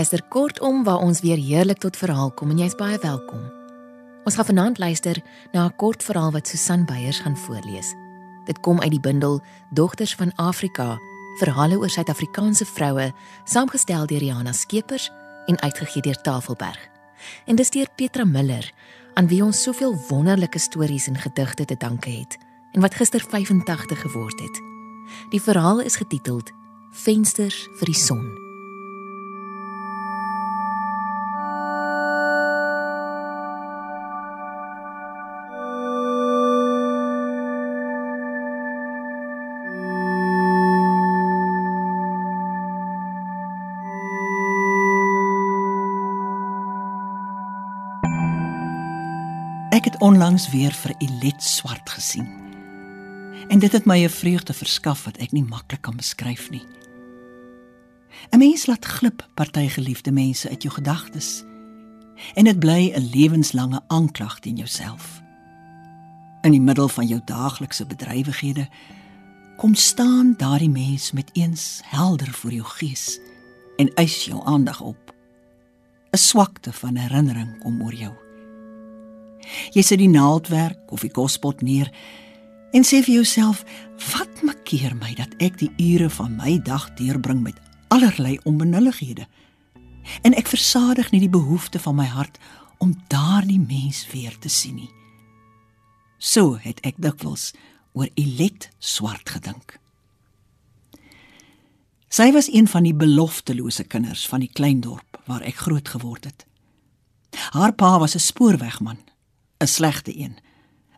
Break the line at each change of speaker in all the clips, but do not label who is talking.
luister kortom waar ons weer heerlik tot verhaal kom en jy's baie welkom. Ons gaan vanaand luister na 'n kort verhaal wat Susan Beyers gaan voorlees. Dit kom uit die bundel Dogters van Afrika: Verhale oor Suid-Afrikaanse vroue, saamgestel deur Jana Skeepers en uitgegee deur Tafelberg. En dis deur Petra Miller, aan wie ons soveel wonderlike stories en gedigte te danke het en wat gister 85 geword het. Die verhaal is getiteld Vensters vir die son.
Ek het onlangs weer vir Elet swart gesien. En dit het my 'n vreugde verskaf wat ek nie maklik kan beskryf nie. 'n Mens laat glip party geliefde mense uit jou gedagtes. En dit bly 'n lewenslange aanklag teen jouself. In die middel van jou daaglikse bedrywighede kom staan daardie mens met eens helder voor jou gees en eis jou aandag op. 'n Swakte van herinnering kom oor jou. Jy sit die naaldwerk of die kospot neer en sê vir jouself, "Wat makkeer my dat ek die ure van my dag deurbring met allerlei onbenullighede?" En ek versadig nie die behoefte van my hart om daardie mens weer te sien nie. So het ek dikwels oor Elet swart gedink. Sy was een van die beloftelose kinders van die klein dorp waar ek groot geword het. Haar pa was 'n spoorwegman 'n slegte een.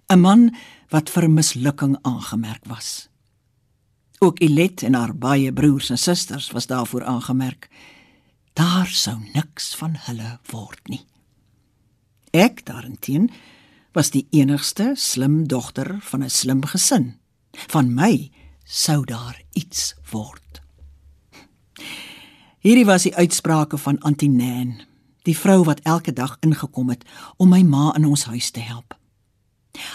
'n Man wat vir mislukking aangemerk was. Ook Elet en haar baie broers en susters was daarvoor aangemerk. Daar sou niks van hulle word nie. Ek daarenteen was die enigste slim dogter van 'n slim gesin. Van my sou daar iets word. Hierdie was die uitsprake van Antineen die vrou wat elke dag ingekom het om my ma in ons huis te help.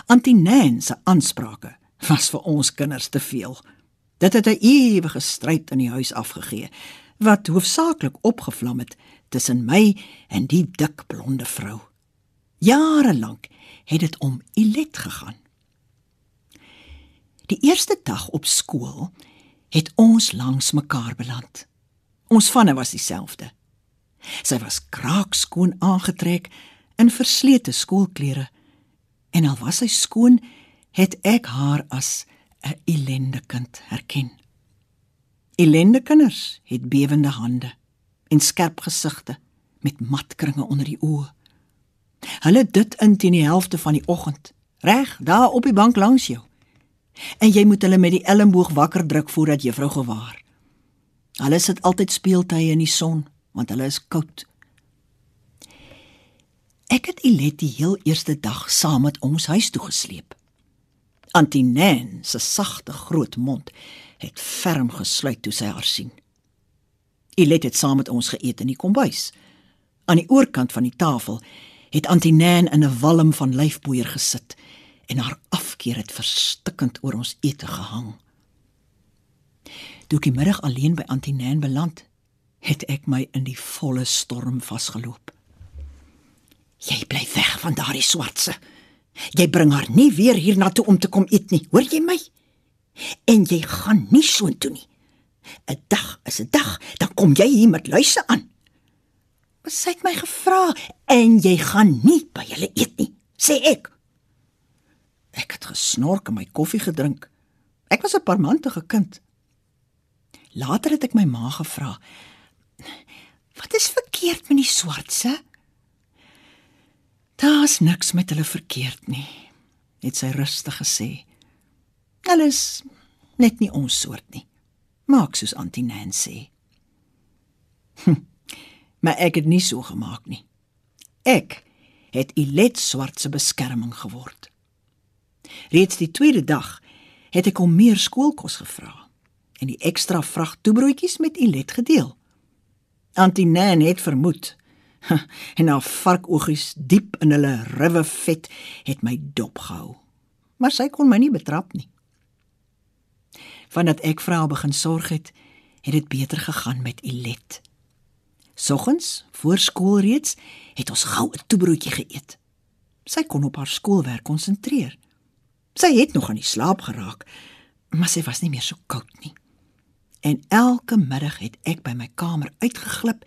Antineen se aansprake was vir ons kinders te veel. Dit het 'n ewige stryd in die huis afgegee wat hoofsaaklik opgevlam het tussen my en die dik blonde vrou. Jare lank het dit om Ilet gegaan. Die eerste dag op skool het ons langs mekaar beland. Ons vanne was dieselfde. Sy was kraakskoon aangetrek in verslete skoolklere en al was sy skoon, het ek haar as 'n ellende kind herken. Ellende kinders het bewende hande en skerp gesigte met matkringe onder die oë. Hulle dit in teen die helfte van die oggend, reg daar op die bank langs jou. En jy moet hulle met die elmboog wakker druk voordat juffrou gewaar. Hulle sit altyd speeltye in die son want hulle is koud. Ek het Ilet die heel eerste dag saam met ons huis toe gesleep. Antineen se sagte groot mond het ferm gesluit toe sy haar sien. Ilet het saam met ons geëet in die kombuis. Aan die oorkant van die tafel het Antineen in 'n walm van lyfboeier gesit en haar afkeer het verstikkend oor ons ete gehang. Toe ek die middag alleen by Antineen beland, het ek my in die volle storm vasgeloop. Jy bly weg van daardie swartse. Jy bring haar nie weer hiernatoe om te kom eet nie, hoor jy my? En jy gaan nie so intoe nie. 'n Dag is 'n dag, dan kom jy hier met luise aan. Wat sê ek my gevra en jy gaan nie by julle eet nie, sê ek. Ek het gesnork en my koffie gedrink. Ek was 'n parmantige kind. Later het ek my ma gevra, Wat is verkeerd met die swartse? Daar's niks met hulle verkeerd nie, het sy rustig gesê. Hulle is net nie ons soort nie. Maak soos Auntie Nancy. Hm, maar ek het nie so gemaak nie. Ek het Ilet swart se beskerming geword. Reeds die tweede dag het ek hom meer skoolkos gevra. en die ekstra vrag toebroodjies met Ilet gedeel. Auntie Nan het vermoed en haar varkoogies diep in hulle ruwe vet het my dop gehou. Maar sy kon my nie betrap nie. Vandat ek vir haar begin sorg het, het dit beter gegaan met Ilet. Soggens, voor skool reeds, het ons gou 'n toebroodjie geëet. Sy kon op haar skoolwerk konsentreer. Sy het nog aan die slaap geraak, maar sy was nie meer so koud nie. En elke middag het ek by my kamer uitgeglip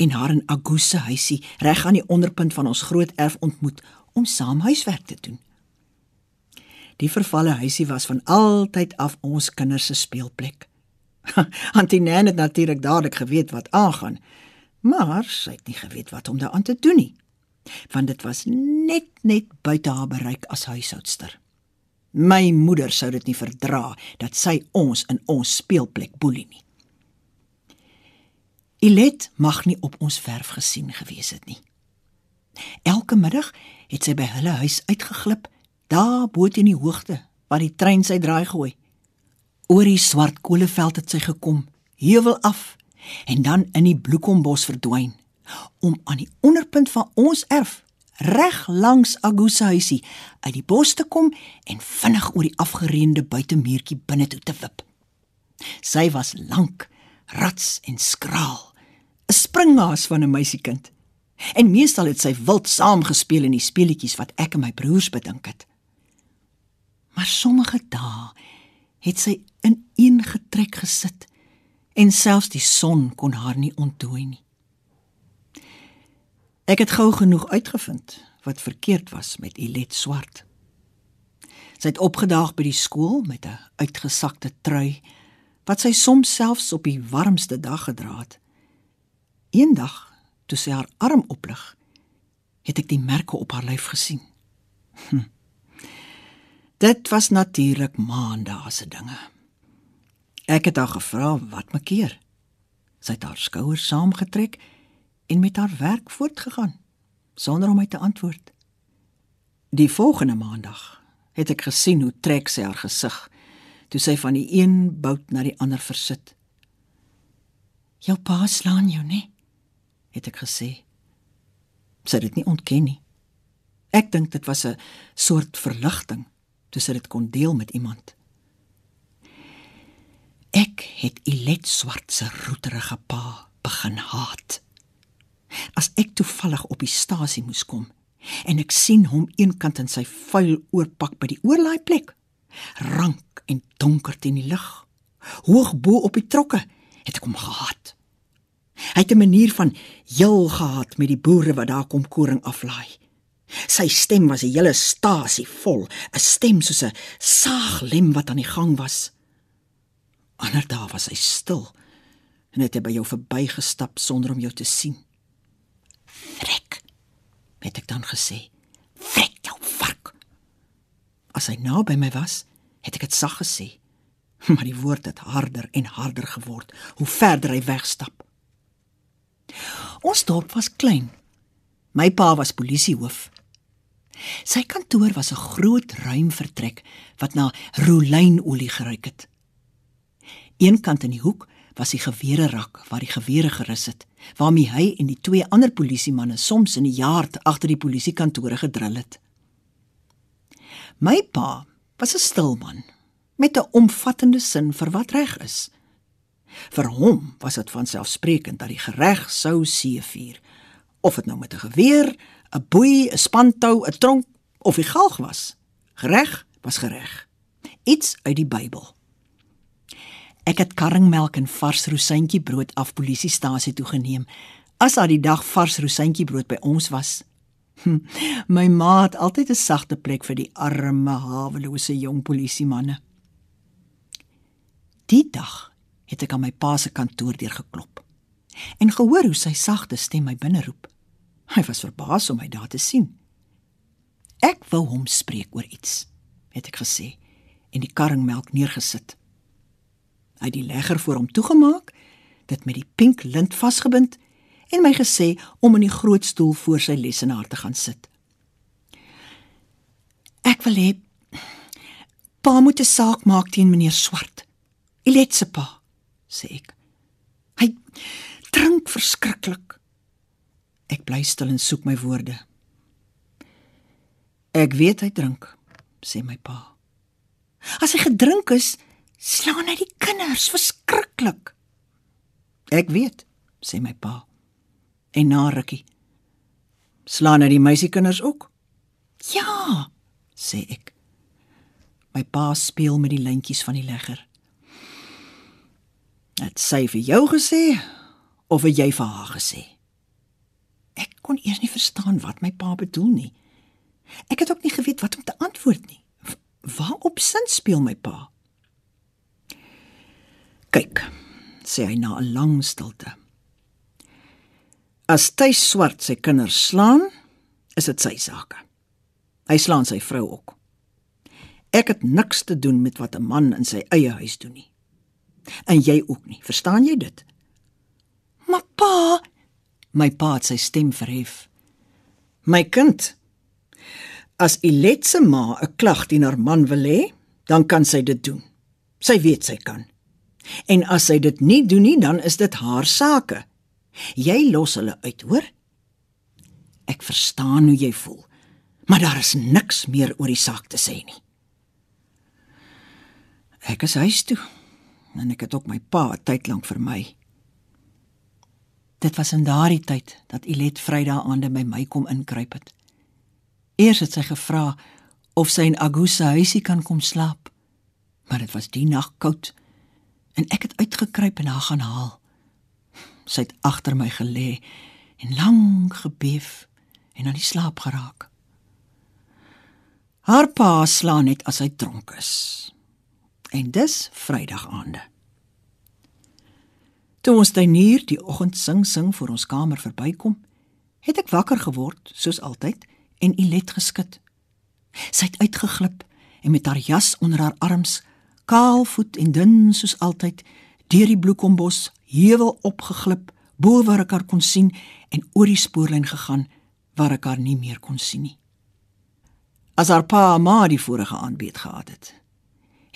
en haar in Agus se huisie reg aan die onderpunt van ons groot erf ontmoet om saam huiswerk te doen. Die vervalle huisie was van altyd af ons kinders se speelplek. Auntie Nan het natuurlik dadelik geweet wat aangaan, maar sy het nie geweet wat om daaraan te doen nie, want dit was net net buite haar bereik as huishoudster. My moeder sou dit nie verdra dat sy ons in ons speelplek boelie nie. Ilet mag nie op ons verf gesien gewees het nie. Elke middag het sy by hulle huis uitgeglip, daar bo teen die hoogte waar die trein sy draai gooi. Oor die swart koleveld het sy gekom, heuwel af en dan in die bloekombos verdwyn om aan die onderpunt van ons erf reg langs Agusa huisie uit die bos te kom en vinnig oor die afgereende buitemuurtjie binne toe te wip. Sy was lank, rats en skraal, 'n springhaas van 'n meisiekind. En meestal het sy wild saamgespeel in die speletjies wat ek en my broers bedink het. Maar sommige dae het sy in een getrek gesit en selfs die son kon haar nie ontdooi nie. Ek het gou genoeg uitgevind wat verkeerd was met Ilet Swart. Sy het opgedaag by die skool met 'n uitgesakte trui wat sy soms selfs op die warmste dag gedra het. Eendag, toe sy haar arm oplig, het ek die merke op haar lyf gesien. Hm. Dit was natuurlik maandag se dinge. Ek het haar gevra wat makeer. Sy het haar skouers saamgetrek en met haar werk voortgegaan sonder om my te antwoord. Die volgende maandag het ek gesien hoe trek sy haar gesig toe sy van die een bout na die ander versit. "Jou pa slaan jou, nee," het ek gesê. Sy het dit nie ontken nie. Ek dink dit was 'n soort verligting toe sy dit kon deel met iemand. Ek het Ilet swart se roeterige pa begin haat. As ek toevallig op die stasie moes kom en ek sien hom eenkant in sy vuil oorpak by die oorlaai plek, rank en donker teen die lug, hoog bo op die trokke, het ek hom gehaat. Hy het 'n manier van heel gehad met die boere wat daar kom koring aflaai. Sy stem was 'n hele stasie vol, 'n stem soos 'n saaglem wat aan die gang was. Ander dae was hy stil en het hy by jou verbygestap sonder om jou te sien. Het ek dan gesê. Frek jou vark. As hy naby my was, het ek dit sag gesê. Maar die woord het harder en harder geword hoe verder hy wegstap. Ons dorp was klein. My pa was polisiehoof. Sy kantoor was 'n groot ruim vertrek wat na rolynolie geruik het. Eenkant in die hoek was die gewere rak waar die gewere gerus het, waarmee hy en die twee ander polisiemanne soms in die jaar agter die polisiekantore gedrill het. My pa was 'n stil man met 'n omvattende sin vir wat reg is. Vir hom was dit van selfsprekend dat die gereg sou seëvier, of dit nou met 'n geweer, 'n boei, 'n spantou, 'n tronk of 'n galg was. Gereg was gereg. Iets uit die Bybel. Ek het karringmelk en vars rosientjie brood af polisiestasie toe geneem. As daar die dag vars rosientjie brood by ons was. Hm, my ma het altyd 'n sagte plek vir die arme, hawelose jong polisiemanne. Die dag het ek aan my pa se kantoor deur geklop en gehoor hoe sy sagte stem my binne roep. Hy was verbaas om my daar te sien. Ek wou hom spreek oor iets, het ek gesê en die karringmelk neergesit. Hy het die legger voor hom toegemaak, dit met die pink lint vasgebind en my gesê om in die groot stoel voor sy lesenaar te gaan sit. Ek wil hê pa moet 'n saak maak teen meneer Swart, Ilet se pa, sê ek. Hy drink verskriklik. Ek bly stil en soek my woorde. Ek weet hy drink, sê my pa. As hy gedrink is, slaan hy die kinders verskriklik. Ek weet, sê my pa. En na rukkie slaan hy die meisiekinders ook. Ja, sê ek. My pa speel met die lintjies van die legger. Het sy vir jou gesê of het jy vir haar gesê? Ek kon eers nie verstaan wat my pa bedoel nie. Ek het ook nie geweet wat om te antwoord nie. Waarop sin speel my pa? Kyk, sê hy na 'n lang stilte. As hy swart sy kinders slaan, is dit sy saak. Hy slaan sy vrou ook. Ek het niks te doen met wat 'n man in sy eie huis doen nie. En jy ook nie, verstaan jy dit? Maar pa, my pa het sy stem verhef. My kind, as Ilet se ma 'n klag teen haar man wil hê, dan kan sy dit doen. Sy weet sy kan. En as sy dit nie doen nie, dan is dit haar sake. Jy los hulle uit, hoor? Ek verstaan hoe jy voel, maar daar is niks meer oor die saak te sê nie. Ek is huis toe en ek het ook my pa tyd lank vir my. Dit was in daardie tyd dat Ilet Vrydag aande by my kom inkruip het. Eers het sy gevra of sy in Agusa huisie kan kom slaap. Maar dit was die nag koud en ek het uitgekruip en haar gaan haal. Sy het agter my gelê en lank gebeef en aan die slaap geraak. Haar pa slaan net as hy dronk is. En dis Vrydag aande. Toe ons tuinier die oggend sing sing voor ons kamer verbykom, het ek wakker geword soos altyd en Ilet geskit. Sy het uitgeglip en met haar jas onder haar arms, kaalvoet en dun soos altyd, deur die bloekombos heuwel opgeglip, bo waar ek haar kon sien en oor die spoorlyn gegaan waar ek haar nie meer kon sien nie. As haar pa maar die vorige aanbeet gehad het,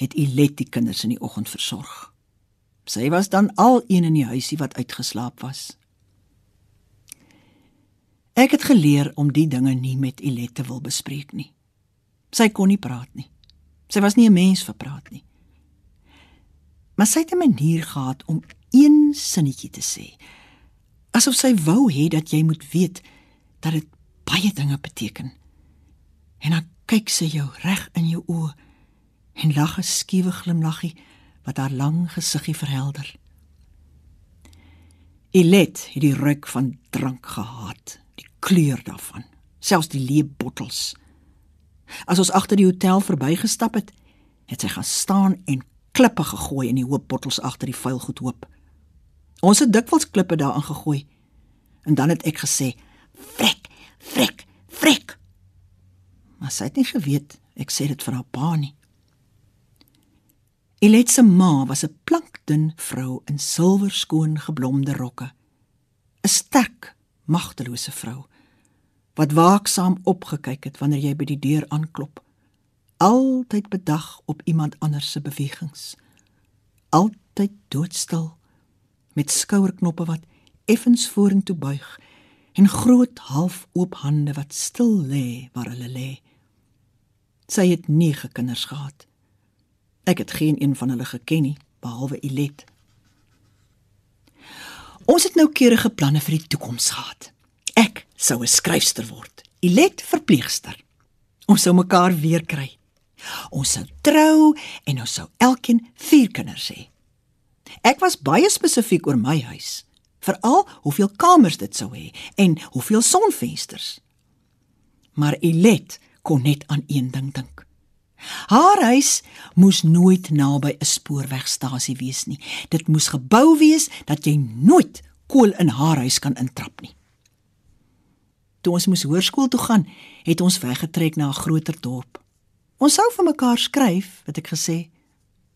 het Ilet die kinders in die oggend versorg. Sy was dan al een in die huisie wat uitgeslaap was. Ek het geleer om die dinge nie met Ilet te wil bespreek nie. Sy kon nie praat nie. Sy was nie 'n mens vir praat nie. Maar sy het 'n manier gehad om een sinnetjie te sê. Asof sy wou hê dat jy moet weet dat dit baie dinge beteken. En dan kyk sy jou reg in jou oë en lag 'n skiewe glimlaggie wat haar lang gesiggie verhelder. Ilet het die reuk van drank gehaat, die kleur daarvan, selfs die leë bottels. As ons agter die hotel verbygestap het, het sy gaan staan en klippe gegooi in die hoop bottels agter die vuilgoed hoop. Ons het dikwels klippe daarin gegooi. En dan het ek gesê: "Frek, frek, frek." Maar sy het nie geweet ek sê dit vir haar pa nie. Ilet se ma was 'n plankdun vrou in silwerskoon geblomde rokke. 'n Sterk, magtelose vrou wat waaksaam opgekyk het wanneer jy by die deur aanklop. Altyd bedag op iemand anders se bewegings. Altyd doodstil met skouerknoppe wat effens vorentoe buig en groot half oop hande wat stil lê waar hulle lê. Sy het nie gekinders gehad. Ek het geen een van hulle geken nie, behalwe Ilet. Ons het nou keurige planne vir die toekoms gehad. Ek sou 'n skryfster word, Ilet verpleegster. Ons sou mekaar weer kry. Ons sou trou en ons sou elkeen vier kinders hê. Ek was baie spesifiek oor my huis, veral hoeveel kamers dit sou hê en hoeveel sonvensters. Maar Ilet kon net aan een ding dink. Haar huis moes nooit naby 'n spoorwegstasie wees nie. Dit moes gebou wees dat jy nooit kool in haar huis kan intrap nie. Toe ons moes hoërskool toe gaan, het ons weggetrek na 'n groter dorp. Ons sou vir mekaar skryf, het ek gesê.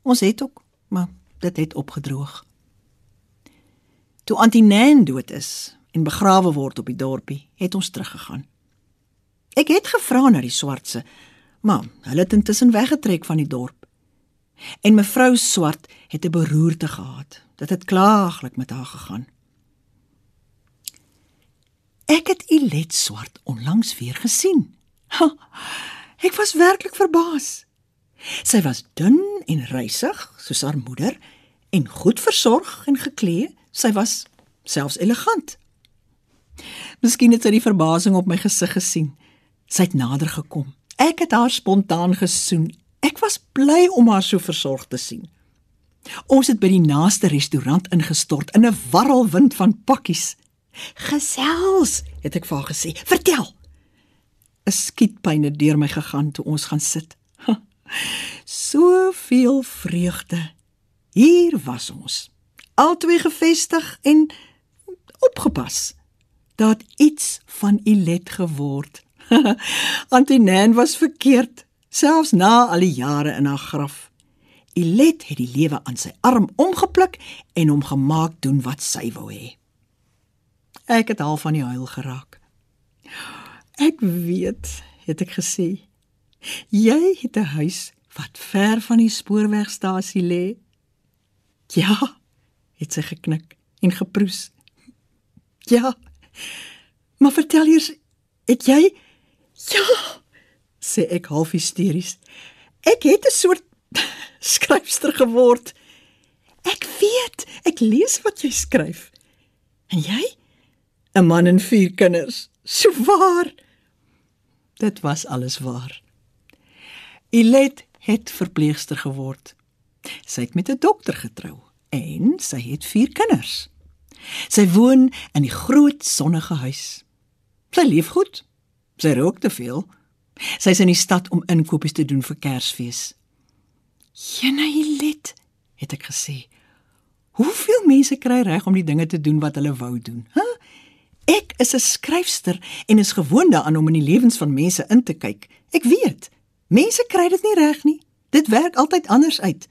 Ons het ook, maar dit het opgedroog. Toe Antineen dood is en begrawe word op die dorpie, het ons teruggegaan. Ek het gevra na die swartse, maar hulle het intussen weggetrek van die dorp. En mevrou Swart het 'n beroerte gehad. Dit het klaaglik met haar gegaan. Ek het Ilet Swart onlangs weer gesien. Ha, ek was werklik verbaas. Sy was dun en reisig soos haar moeder en goed versorg en geklee. Sy was selfs elegant. Miskien het sy die verbasing op my gesig gesien. Sy het nader gekom. Ek het haar spontaan gesoen. Ek was bly om haar so versorg te sien. Ons het by die naaste restaurant ingestort in 'n warrelwind van pakkies. "Gesels," het ek vir haar gesê. "Vertel." 'n Skietpyn het deur my gegaan toe ons gaan sit. Soveel vreugde. Hier was ons, albei gevestig en opgepas. Daar het iets van Ilet geword. Antinan was verkeerd, selfs na al die jare in haar graf. Ilet het die lewe aan sy arm omgepluk en hom gemaak doen wat sy wou hê. Ek het half van die huil geraak. Ek weet, het ek gesê. Jy het 'n huis wat ver van die spoorwegstasie lê. Ja, het sy geknik en geproes. Ja. Maar vertel eers, het jy Ja, sê ek half hysteries. Ek het 'n soort skryfster geword. Ek weet, ek lees wat jy skryf. En jy? 'n Man en vier kinders. So waar. Dit was alles waar. Ilet het verpleegster geword. Sy het met 'n dokter getrou en sy het vier kinders. Sy woon in die groot sonnige huis. Sy leef goed. Sy rook te veel. Sy is in die stad om inkopies te doen vir Kersfees. "Jenailet," het ek gesê. "Hoeveel mense kry reg om die dinge te doen wat hulle wou doen?" H? Ek is 'n skryfster en is gewoond daaraan om in die lewens van mense in te kyk. Ek weet, mense kry dit nie reg nie. Dit werk altyd anders uit.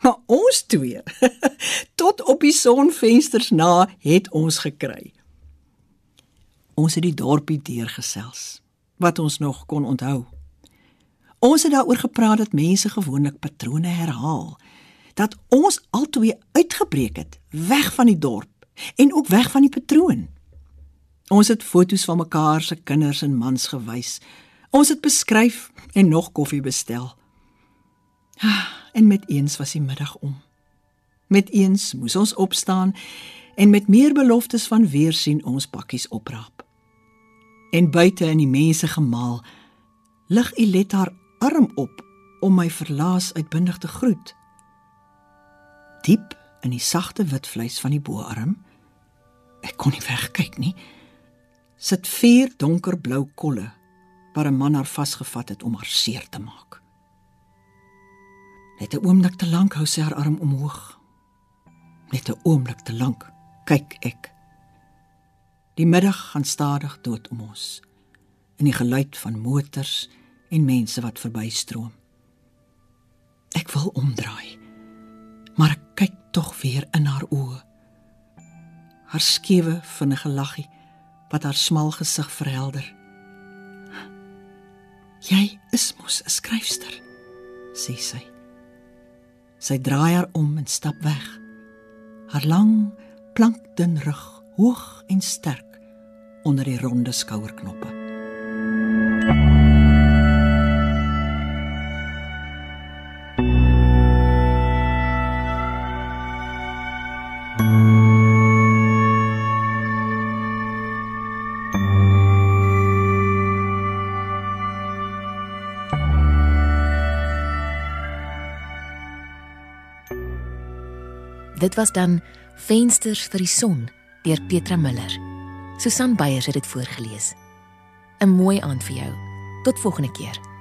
Maar ons twee, tot op die sonvensters na, het ons gekry. Ons het die dorpie deurgesels wat ons nog kon onthou. Ons het daaroor gepraat dat mense gewoonlik patrone herhaal. Dat ons albei uitgebreek het, weg van die dorp en ook weg van die patroon. Ons het foto's van mekaar se kinders en mans gewys. Ons het beskryf en nog koffie bestel. En met eens was die middag om. Met eens moes ons opstaan en met meer beloftes van weer sien ons pakkies opraap en buite in die mense gemaal lig Ilet haar arm op om my verlaas uitbundig te groet. Diep in die sagte wit vleis van die boarm ek kon nie wegkyk nie sit vier donkerblou kolle waar 'n man haar vasgevat het om haar seer te maak. Net 'n oomblik te lank hou sy haar arm omhoog. Net 'n oomblik te lank kyk ek Die middag gaan stadig dood om ons in die geluid van motors en mense wat verbystroom. Ek wil omdraai, maar ek kyk tog weer in haar oë. Haar skewe vinnige laggie wat haar smal gesig verhelder. Jy is mos 'n skryfster, sê sy. Sy draai haar om en stap weg. Haar lang, plankdun rug hoog en sterk onder die ronde skouerknoppe.
Dit was dan Vensters vir die son deur Petra Miller. Susan Beyers het dit voorgeles. 'n Mooi aand vir jou. Tot volgende keer.